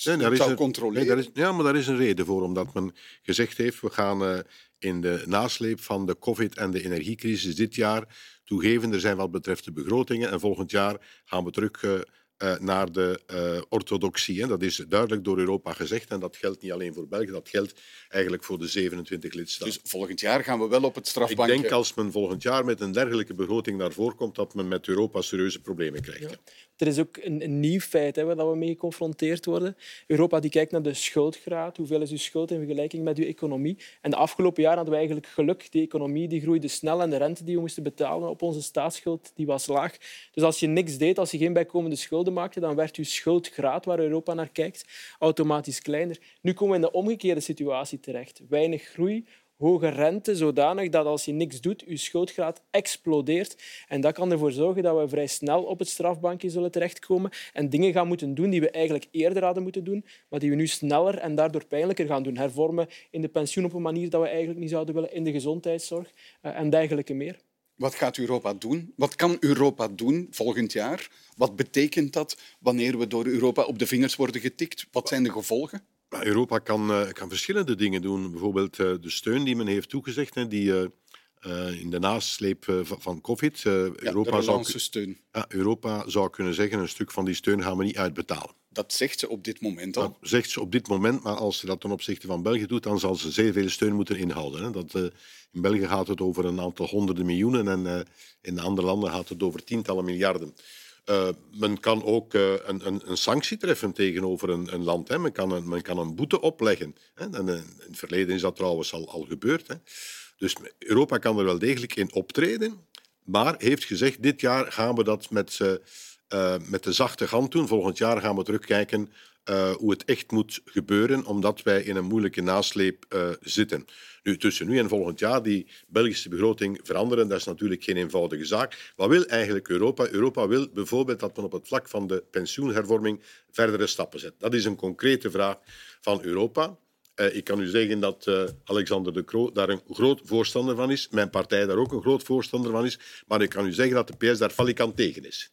Ja. Nee, zou een, controleren. Nee, is, ja, maar daar is een reden voor. Omdat men gezegd heeft, we gaan in de nasleep van de covid- en de energiecrisis dit jaar toegeven. Er zijn wat betreft de begrotingen. En volgend jaar gaan we terug uh, naar de uh, orthodoxie. Hè. Dat is duidelijk door Europa gezegd en dat geldt niet alleen voor België, dat geldt eigenlijk voor de 27 lidstaten. Dus volgend jaar gaan we wel op het strafbankje... Ik denk als men volgend jaar met een dergelijke begroting naar voren komt, dat men met Europa serieuze problemen krijgt. Ja. Er is ook een, nieuw feit waar we mee geconfronteerd worden. Europa die kijkt naar de schuldgraad. Hoeveel is uw schuld in vergelijking met uw economie? En de afgelopen jaren hadden we eigenlijk geluk. Die economie die groeide snel en de rente die we moesten betalen op onze staatsschuld die was laag. Dus als je niks deed, als je geen bijkomende schulden maakte, dan werd uw schuldgraad, waar Europa naar kijkt, automatisch kleiner. Nu komen we in de omgekeerde situatie terecht. Weinig groei, hoge rente, zodanig dat als je niks doet, je schuldgraad explodeert. En dat kan ervoor zorgen dat we vrij snel op het strafbankje zullen terechtkomen en dingen gaan moeten doen die we eigenlijk eerder hadden moeten doen, maar die we nu sneller en daardoor pijnlijker gaan doen. Hervormen in de pensioen op een manier dat we eigenlijk niet zouden willen, in de gezondheidszorg eh, en dergelijke meer. Wat gaat Europa doen? Wat kan Europa doen volgend jaar? Wat betekent dat wanneer we door Europa op de vingers worden getikt? Wat zijn de gevolgen? Europa kan, uh, kan verschillende dingen doen. Bijvoorbeeld uh, de steun die men heeft toegezegd, hè, die uh, in de nasleep van COVID. Ja, Europa, zou, steun. Europa zou kunnen zeggen, een stuk van die steun gaan we niet uitbetalen. Dat zegt ze op dit moment al. Dat zegt ze op dit moment, maar als ze dat ten opzichte van België doet, dan zal ze zeer veel steun moeten inhouden. Hè. Dat, in België gaat het over een aantal honderden miljoenen en in andere landen gaat het over tientallen miljarden. Uh, men kan ook uh, een, een, een, sanctie treffen tegenover een, een land. Hè. Men, kan een, men kan een boete opleggen. Hè. En, uh, in het verleden is dat trouwens al, al gebeurd. Hè. Dus Europa kan er wel degelijk in optreden, maar heeft gezegd, dit jaar gaan we dat met, met de zachte hand doen. Volgend jaar gaan we terugkijken uh, hoe het echt moet gebeuren, omdat wij in een moeilijke nasleep uh, zitten. Nu, tussen nu en volgend jaar die Belgische begroting veranderen, dat is natuurlijk geen eenvoudige zaak. Wat wil eigenlijk Europa? Europa wil bijvoorbeeld dat men op het vlak van de pensioenhervorming verdere stappen zet. Dat is een concrete vraag van Europa. Uh, ik kan u zeggen dat Alexander de Croo daar een groot voorstander van is. Mijn partij daar ook een groot voorstander van is. Maar ik kan u zeggen dat de PS daar falikant tegen is.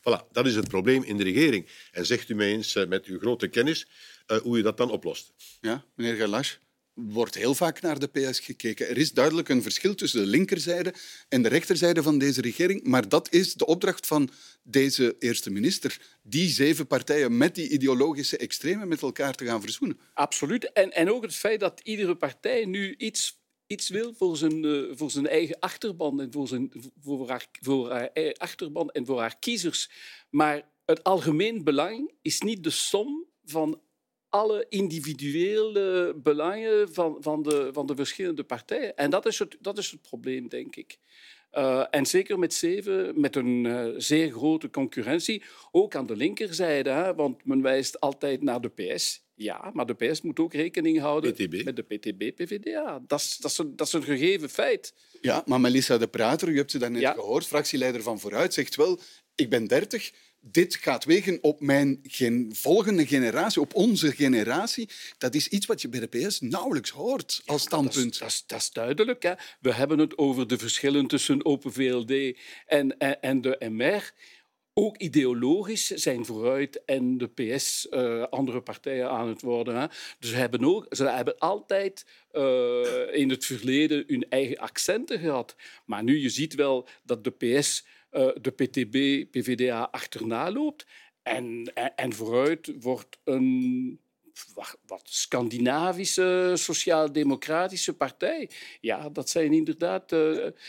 Voilà, dat is het probleem in de regering. En zegt u mij eens uh, met uw grote kennis uh, hoe je dat dan oplost. Ja, meneer Galache wordt heel vaak naar de PS gekeken. Er is duidelijk een verschil tussen de linkerzijde en de rechterzijde van deze regering, maar dat is de opdracht van deze eerste minister. Die zeven partijen met die ideologische extremen met elkaar te gaan verzoenen. Absoluut. En, en ook het feit dat iedere partij nu iets iets wil voor zijn, uh, voor zijn eigen achterban en voor, zijn, voor, haar, voor haar achterban en voor haar kiezers. Maar het algemeen belang is niet de som van alle individuele belangen van, van, de, van de verschillende partijen. En dat is het, dat is het probleem, denk ik. Uh, en zeker met zeven, met een uh, zeer grote concurrentie, ook aan de linkerzijde, hè, want men wijst altijd naar de PS. Ja, maar de PS moet ook rekening houden PTB. met de PTB-PVDA. Dat is, dat, is een, dat is een gegeven feit. Ja, maar Melissa de Prater, u hebt ze daarnet ja. gehoord, fractieleider van Vooruit, zegt wel ik ben 30, dit gaat wegen op mijn gen volgende generatie, op onze generatie. Dat is iets wat je bij de PS nauwelijks hoort als standpunt. Dat is, dat is duidelijk. Hè? We hebben het over de verschillen tussen Open VLD en, en, en de MR. Ook ideologisch zijn vooruit en de PS uh, andere partijen aan het worden. Hè? Dus ze hebben, ook, ze hebben altijd uh, in het verleden hun eigen accenten gehad. Maar nu, je ziet wel dat de PS uh, de PTB, PVDA achterna loopt. En, en, vooruit wordt een wat, Scandinavische sociaal-democratische partij. Ja, dat zijn inderdaad.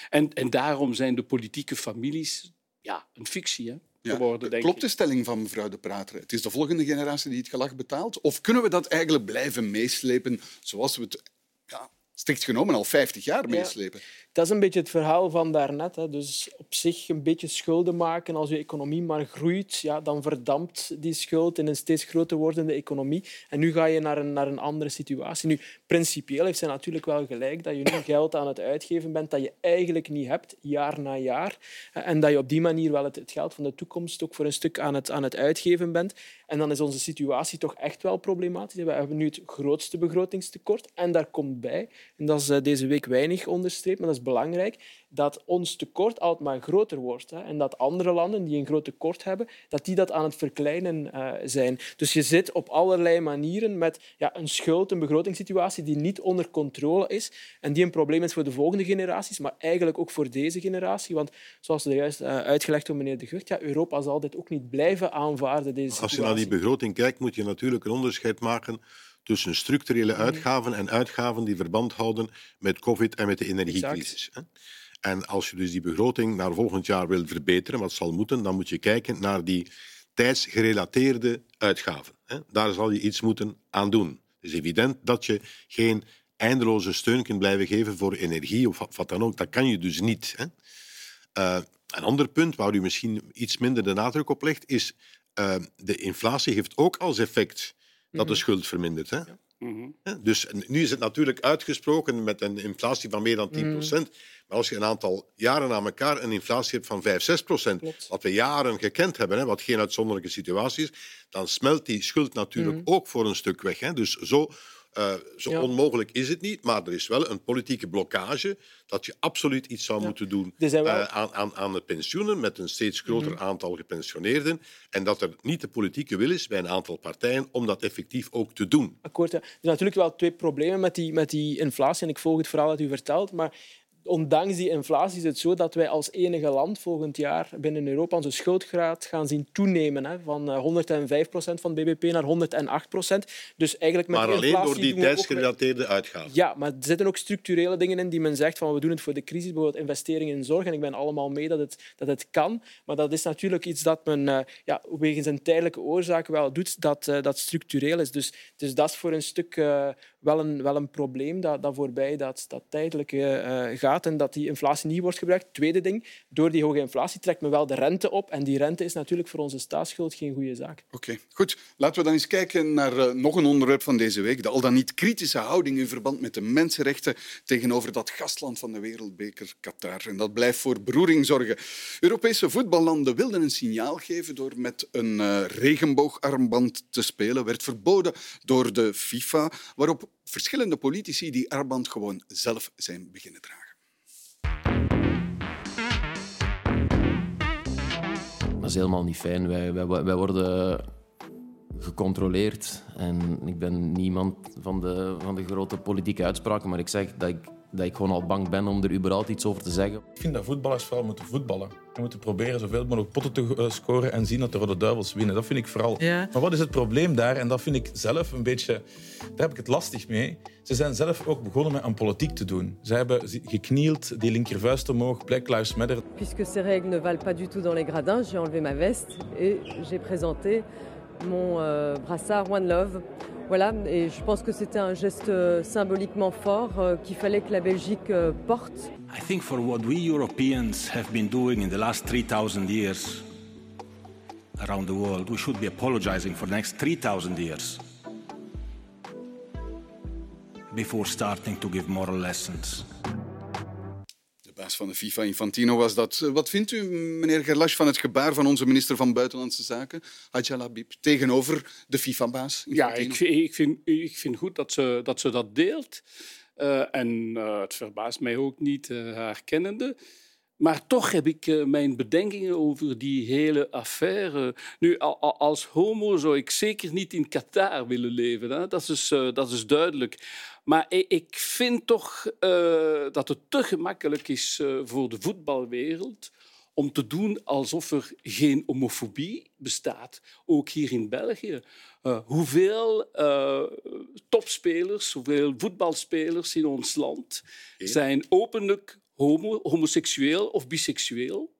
En, en daarom zijn de politieke families ja, een fictie. Hè? Ja, geworden, denk klopt de stelling van mevrouw De Prater? Het is de volgende generatie die het gelag betaalt? Of kunnen we dat eigenlijk blijven meeslepen zoals we het ja, strikt genomen al 50 jaar meeslepen? Dat is een beetje het verhaal van daarnet. Hè. Dus op zich een beetje schulden maken als je economie maar groeit, ja, dan verdampt die schuld in een steeds groter wordende economie. En nu ga je naar een, naar een andere situatie. Nu, principieel heeft zij natuurlijk wel gelijk dat je nu geld aan het uitgeven bent dat je eigenlijk niet hebt, jaar na jaar. En dat je op die manier wel het, het geld van de toekomst ook voor een stuk aan het, aan het uitgeven bent. En dan is onze situatie toch echt wel problematisch. We hebben nu het grootste begrotingstekort. En daar komt bij, en dat is deze week weinig onderstreept, maar dat is belangrijk, dat ons tekort altijd maar groter wordt. Hè. En dat andere landen die een groot tekort hebben, dat die dat aan het verkleinen uh, zijn. Dus je zit op allerlei manieren met ja, een schuld, een begrotingssituatie die niet onder controle is en die een probleem is voor de volgende generaties, maar eigenlijk ook voor deze generatie. Want zoals er juist uh, uitgelegd door meneer De Gucht, ja, Europa zal dit ook niet blijven aanvaarden, deze. Als je naar die begroting kijkt, moet je natuurlijk een onderscheid maken tussen structurele uitgaven en uitgaven die verband houden met COVID en met de energiecrisis. Exact. En als je dus die begroting naar volgend jaar wil verbeteren, wat zal moeten, dan moet je kijken naar die tijdsgerelateerde uitgaven. Daar zal je iets moeten aan doen. Het is evident dat je geen eindeloze steun kunt blijven geven voor energie of wat dan ook. Dat kan je dus niet. Hè? Uh, een ander punt waar u misschien iets minder de nadruk op legt, is uh, de inflatie heeft ook als effect dat de schuld vermindert. Hè? Ja. Mm -hmm. Dus nu is het natuurlijk uitgesproken met een inflatie van meer dan 10 Mhm. procent. Mm. Maar als je een aantal jaren aan elkaar een inflatie hebt van 5, 6 procent, wat we jaren gekend hebben, hè, wat geen uitzonderlijke situatie is, dan smelt die schuld natuurlijk Mhm. ook voor een stuk weg. Hè. Dus zo, uh, zo Ja. onmogelijk is het niet, maar er is wel een politieke blokkage dat je absoluut iets zou moeten doen wel- uh, aan, aan, aan de pensioenen met een steeds groter Mhm. aantal gepensioneerden en dat er niet de politieke wil is bij een aantal partijen om dat effectief ook te doen. akkoord. Ja. Er zijn natuurlijk wel twee problemen met die, met die inflatie. En ik volg het verhaal dat u vertelt. Maar ondanks die inflatie is het zo dat wij als enige land volgend jaar binnen Europa onze schuldgraad gaan zien toenemen. Hè, van eh, 105 procent van het bbp naar 108 procent. Dus eigenlijk met Maar alleen door die tijdsgerelateerde uitgaven. ja, maar er zitten ook structurele dingen in die men zegt van we doen het voor de crisis, bijvoorbeeld investeringen in zorg. En ik ben allemaal mee dat het, dat het kan. Maar dat is natuurlijk iets dat men eh, ja, wegens een tijdelijke oorzaak wel doet, dat, eh, dat structureel is. Dus, dus dat is voor een stuk eh, wel, een, wel een probleem dat, dat voorbij dat, dat tijdelijke eh, gaat en dat die inflatie niet wordt gebruikt. Tweede ding, door die hoge inflatie trekt men wel de rente op. En die rente is natuurlijk voor onze staatsschuld geen goede zaak. Oké, goed. Laten we dan eens kijken naar eh, nog een onderwerp van deze week. De al dan niet kritische houding in verband met de mensenrechten tegenover dat gastland van de wereldbeker Qatar. En dat blijft voor beroering zorgen. Europese voetballanden wilden een signaal geven door met een eh, regenboogarmband te spelen. Werd verboden door de FIFA, waarop verschillende politici die armband gewoon zelf zijn beginnen dragen. Dat is helemaal niet fijn. Wij, wij, wij worden gecontroleerd. En ik ben niemand van de, van de grote politieke uitspraken, maar ik zeg dat ik, dat ik gewoon al bang ben om er überhaupt iets over te zeggen. Ik vind dat voetballers vooral moeten voetballen. We moeten proberen zoveel mogelijk potten te eh, scoren en zien dat de Rode Duivels winnen. Dat vind ik vooral. Ja. Maar wat is het probleem daar? En dat vind ik zelf een beetje... Daar heb ik het lastig mee. Ze zijn zelf ook begonnen met aan politiek te doen. Ze hebben geknield, die linkervuist omhoog, Black Lives Matter. Puisque ces règles ne valent pas du tout dans les gradins, j'ai enlevé ma veste et j'ai présenté mon euh, brassard One Love. Voilà, et je pense que c'était un geste euh, symboliquement fort euh, qu'il fallait que la Belgique euh, porte. I think for what we Europeans have been doing in the last 3,000 years around the world, we should be apologizing for the next 3,000 years before starting to give moral lessons. Van de FIFA, Infantino, was dat. Wat vindt u, meneer Gerlache, van het gebaar van onze minister van Buitenlandse Zaken, Hadja Labib, tegenover de FIFA-baas? Ja, ik, ik, vind, ik vind goed dat ze dat, ze dat deelt. Uh, en uh, het verbaast mij ook niet, uh, haar kennende. Maar toch heb ik mijn bedenkingen over die hele affaire. Nu, als homo zou ik zeker niet in Qatar willen leven. Hè? Dat, is, dat is duidelijk. Maar ik vind toch uh, dat het te gemakkelijk is voor de voetbalwereld om te doen alsof er geen homofobie bestaat, ook hier in België. Uh, hoeveel uh, topspelers, hoeveel voetbalspelers in ons land zijn openlijk homo, homoseksueel of biseksueel?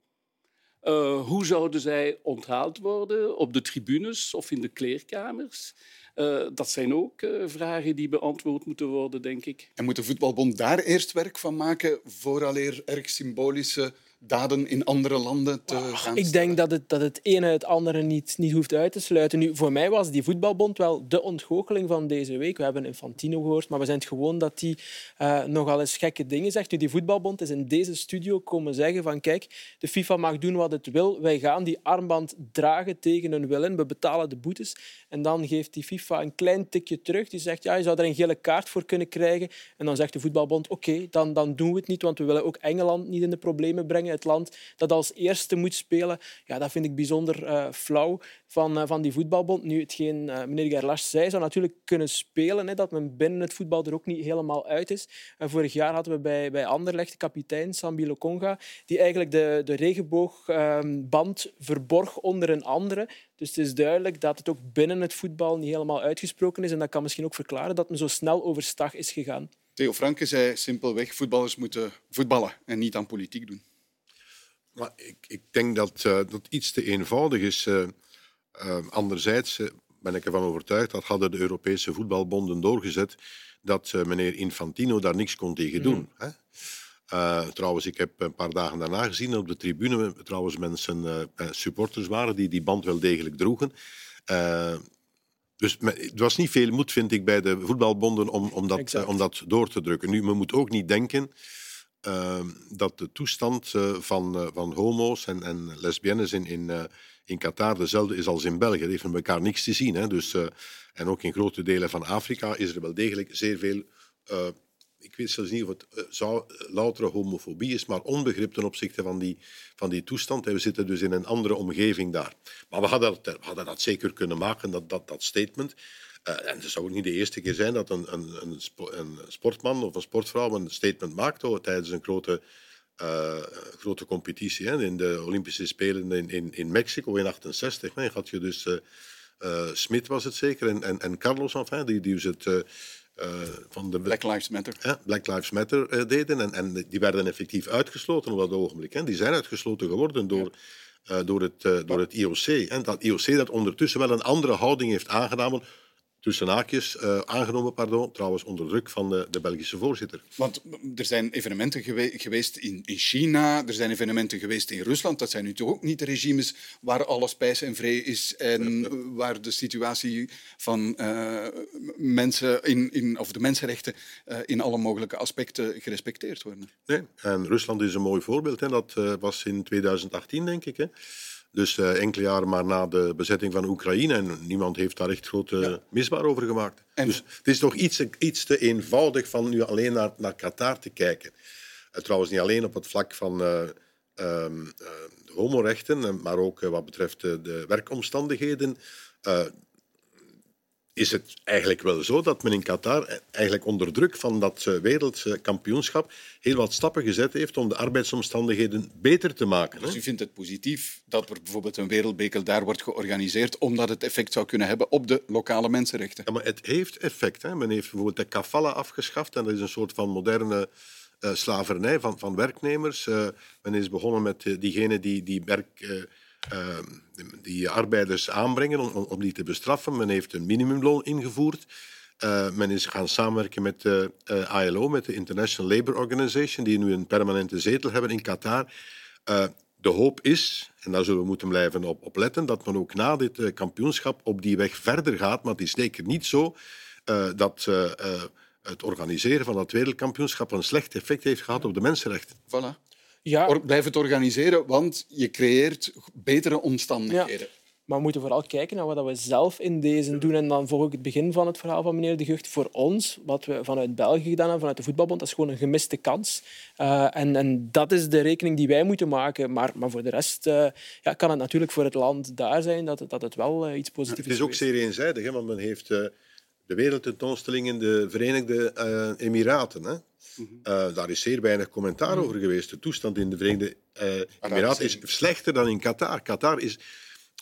Uh, hoe zouden zij onthaald worden op de tribunes of in de kleerkamers? Uh, dat zijn ook uh, vragen die beantwoord moeten worden, denk ik. En moet de voetbalbond daar eerst werk van maken, vooraleer erg symbolische daden in andere landen te oh, gaan Ik denk dat het, dat het ene het andere niet, niet hoeft uit te sluiten. Nu, voor mij was die voetbalbond wel de ontgoocheling van deze week. We hebben Infantino gehoord, maar we zijn het gewoon dat hij uh, nogal eens gekke dingen zegt. Nu, die voetbalbond is in deze studio komen zeggen van kijk, de FIFA mag doen wat het wil. Wij gaan die armband dragen tegen hun willen. We betalen de boetes. En dan geeft die FIFA een klein tikje terug. Die zegt ja, je zou er een gele kaart voor kunnen krijgen. En dan zegt de voetbalbond oké, okay, dan, dan doen we het niet, want we willen ook Engeland niet in de problemen brengen het land dat als eerste moet spelen. Ja, dat vind ik bijzonder uh, flauw van, uh, van die voetbalbond. Nu, hetgeen uh, meneer Gerlach zei, zou natuurlijk kunnen spelen, hè, dat men binnen het voetbal er ook niet helemaal uit is. vorig jaar hadden we bij, bij Anderlecht de kapitein, Sambi Lokonga, die eigenlijk de, de regenboogband ehm, verborg onder een andere. Dus het is duidelijk dat het ook binnen het voetbal niet helemaal uitgesproken is. En dat kan misschien ook verklaren dat men zo snel overstag is gegaan. Theo Franke zei simpelweg, voetballers moeten voetballen en niet aan politiek doen. Maar ik, ik denk dat uh, dat iets te eenvoudig is. Uh, uh, anderzijds ben ik ervan overtuigd dat hadden de Europese voetbalbonden doorgezet dat meneer Infantino daar niks kon tegen doen. Mm. Hè? trouwens, ik heb een paar dagen daarna gezien op de tribune trouwens mensen, supporters waren die die band wel degelijk droegen. dus het was niet veel moed, vind ik, bij de voetbalbonden om, om, dat, om dat door te drukken. Nu, men moet ook niet denken uh, dat de toestand uh, van, uh, van homo's en, en lesbiennes in, in, uh, in Qatar dezelfde is als in België. Die heeft met elkaar niks te zien. Hè. Dus, en ook in grote delen van Afrika is er wel degelijk zeer veel. Ik weet zelfs niet of het loutere homofobie is, maar onbegrip ten opzichte van die, van die toestand. En we zitten dus in een andere omgeving daar. Maar we hadden dat, we hadden dat zeker kunnen maken, dat, dat, dat statement. Uh, en het zou ook niet de eerste keer zijn dat een, een, een, sportman of een sportvrouw een statement maakt oh, tijdens een grote, uh, grote competitie. Hè. In de Olympische Spelen in, in, Mexico in 68 hè, had je dus uh, Smit was het zeker en, en, en Carlos enfin, die, die dus het van de Black Lives Matter, ja, Black Lives Matter deden en, en die werden effectief uitgesloten op dat ogenblik. Hè. Die zijn uitgesloten geworden door. Ja. door, het, door het IOC. En dat IOC dat ondertussen wel een andere houding heeft aangenomen tussen haakjes, uh, aangenomen, pardon, trouwens onder druk van de, de, Belgische voorzitter. Want er zijn evenementen gewe geweest in, in, China, er zijn evenementen geweest in Rusland. Dat zijn nu toch ook niet de regimes waar alles pijs en vree is en waar de situatie van uh, mensen in, in, of de mensenrechten uh, in alle mogelijke aspecten gerespecteerd worden. Nee, en Rusland is een mooi voorbeeld. Hè. Dat was in 2018, denk ik. Hè. Dus uh, enkele jaren maar na de bezetting van Oekraïne. En niemand heeft daar echt grote ja. misbaar over gemaakt. En... Dus het is toch iets, iets te eenvoudig van nu alleen naar, naar Qatar te kijken. Uh, trouwens, niet alleen op het vlak van uh, homorechten, maar ook wat betreft de werkomstandigheden is het eigenlijk wel zo dat men in Qatar eigenlijk onder druk van dat eh, wereldkampioenschap heel wat stappen gezet heeft om de arbeidsomstandigheden beter te maken. Dus u vindt het positief dat er bijvoorbeeld een wereldbeker daar wordt georganiseerd omdat het effect zou kunnen hebben op de lokale mensenrechten? Ja, maar het heeft effect. Hè. Men heeft bijvoorbeeld de kafala afgeschaft en dat is een soort van moderne uh, slavernij van, van werknemers. Uh, men is begonnen met uh, diegenen die, die werk uh, die arbeiders aanbrengen om, om, die te bestraffen. Men heeft een minimumloon ingevoerd. Uh, men is gaan samenwerken met de uh, ILO, met de International Labour Organization, die nu een permanente zetel hebben in Qatar. Uh, de hoop is, en daar zullen we moeten blijven op, op letten, dat men ook na dit kampioenschap op die weg verder gaat. Maar het is zeker niet zo dat het organiseren van dat wereldkampioenschap een slecht effect heeft gehad op de mensenrechten. Voilà. Ja. Or- blijf het organiseren, want je creëert betere omstandigheden. Maar we moeten vooral kijken naar wat we zelf in deze doen. En dan volg ik het begin van het verhaal van meneer De Gucht. Voor ons, wat we vanuit België gedaan hebben, vanuit de voetbalbond, dat is gewoon een gemiste kans. Eh, en, en dat is de rekening die wij moeten maken. Maar, maar voor de rest eh, ja, kan het natuurlijk voor het land daar zijn dat, het- dat het wel eh, iets positiefs Het is ook zeer eenzijdig, hè, want men heeft eh, de wereldtentoonstelling in de Verenigde eh, Emiraten. Hè. Eh, daar is zeer weinig commentaar over geweest. De toestand in de Verenigde eh, Emiraten is slechter dan in Qatar. Qatar is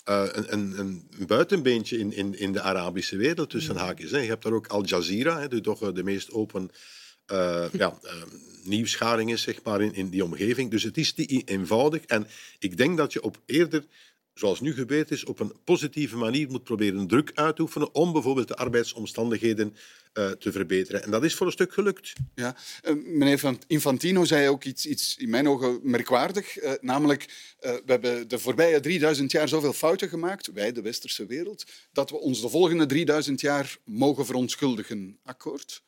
eh, een, een, een buitenbeentje in, in, in de Arabische wereld, tussen haakjes. Hè. Je hebt daar ook Al Jazeera, hè, die toch de meest open ja, eh, nieuwsgaring is zeg maar, in, in die omgeving. Dus het is niet eenvoudig. En ik denk dat je op eerder zoals nu gebeurd is, op een positieve manier moet proberen druk uit te oefenen om bijvoorbeeld de arbeidsomstandigheden eh, te verbeteren. En dat is voor een stuk gelukt. Ja. Eh, meneer Van- Infantino zei ook iets, iets in mijn ogen merkwaardig. eh, namelijk, eh, we hebben de voorbije 3000 jaar zoveel fouten gemaakt, wij, de westerse wereld, dat we ons de volgende 3000 jaar mogen verontschuldigen. Akkoord?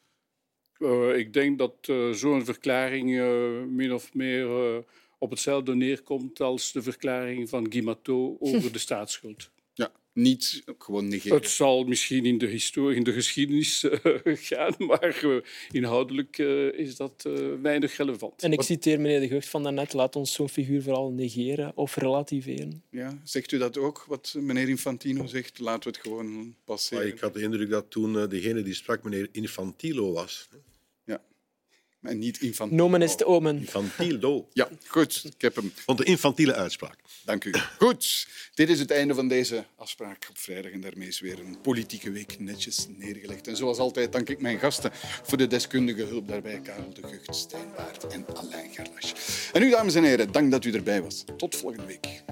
Eh, ik denk dat eh, zo'n verklaring eh, min of meer eh, op hetzelfde neerkomt als de verklaring van Guimato over de staatsschuld. Ja, niet gewoon negeren. Het zal misschien in de, historie, in de geschiedenis eh, gaan, maar eh, inhoudelijk eh, is dat eh, weinig relevant. En ik citeer meneer De Gucht van daarnet, laat ons zo'n figuur vooral negeren of relativeren. Ja, zegt u dat ook, wat meneer Infantino zegt? Laten we het gewoon passeren. Maar ik had de indruk dat toen degene die sprak meneer Infantilo was. En niet Infantino. Nomen is te omen. Infantilo. Ja, goed. Ik heb hem. Vond de infantiele uitspraak. Dank u. Goed, dit is het einde van deze afspraak op vrijdag. En daarmee is weer een politieke week netjes neergelegd. En zoals altijd dank ik mijn gasten voor de deskundige hulp daarbij. Karel de Gucht, Stijn en Alain Gerlache. En u, dames en heren, dank dat u erbij was. Tot volgende week.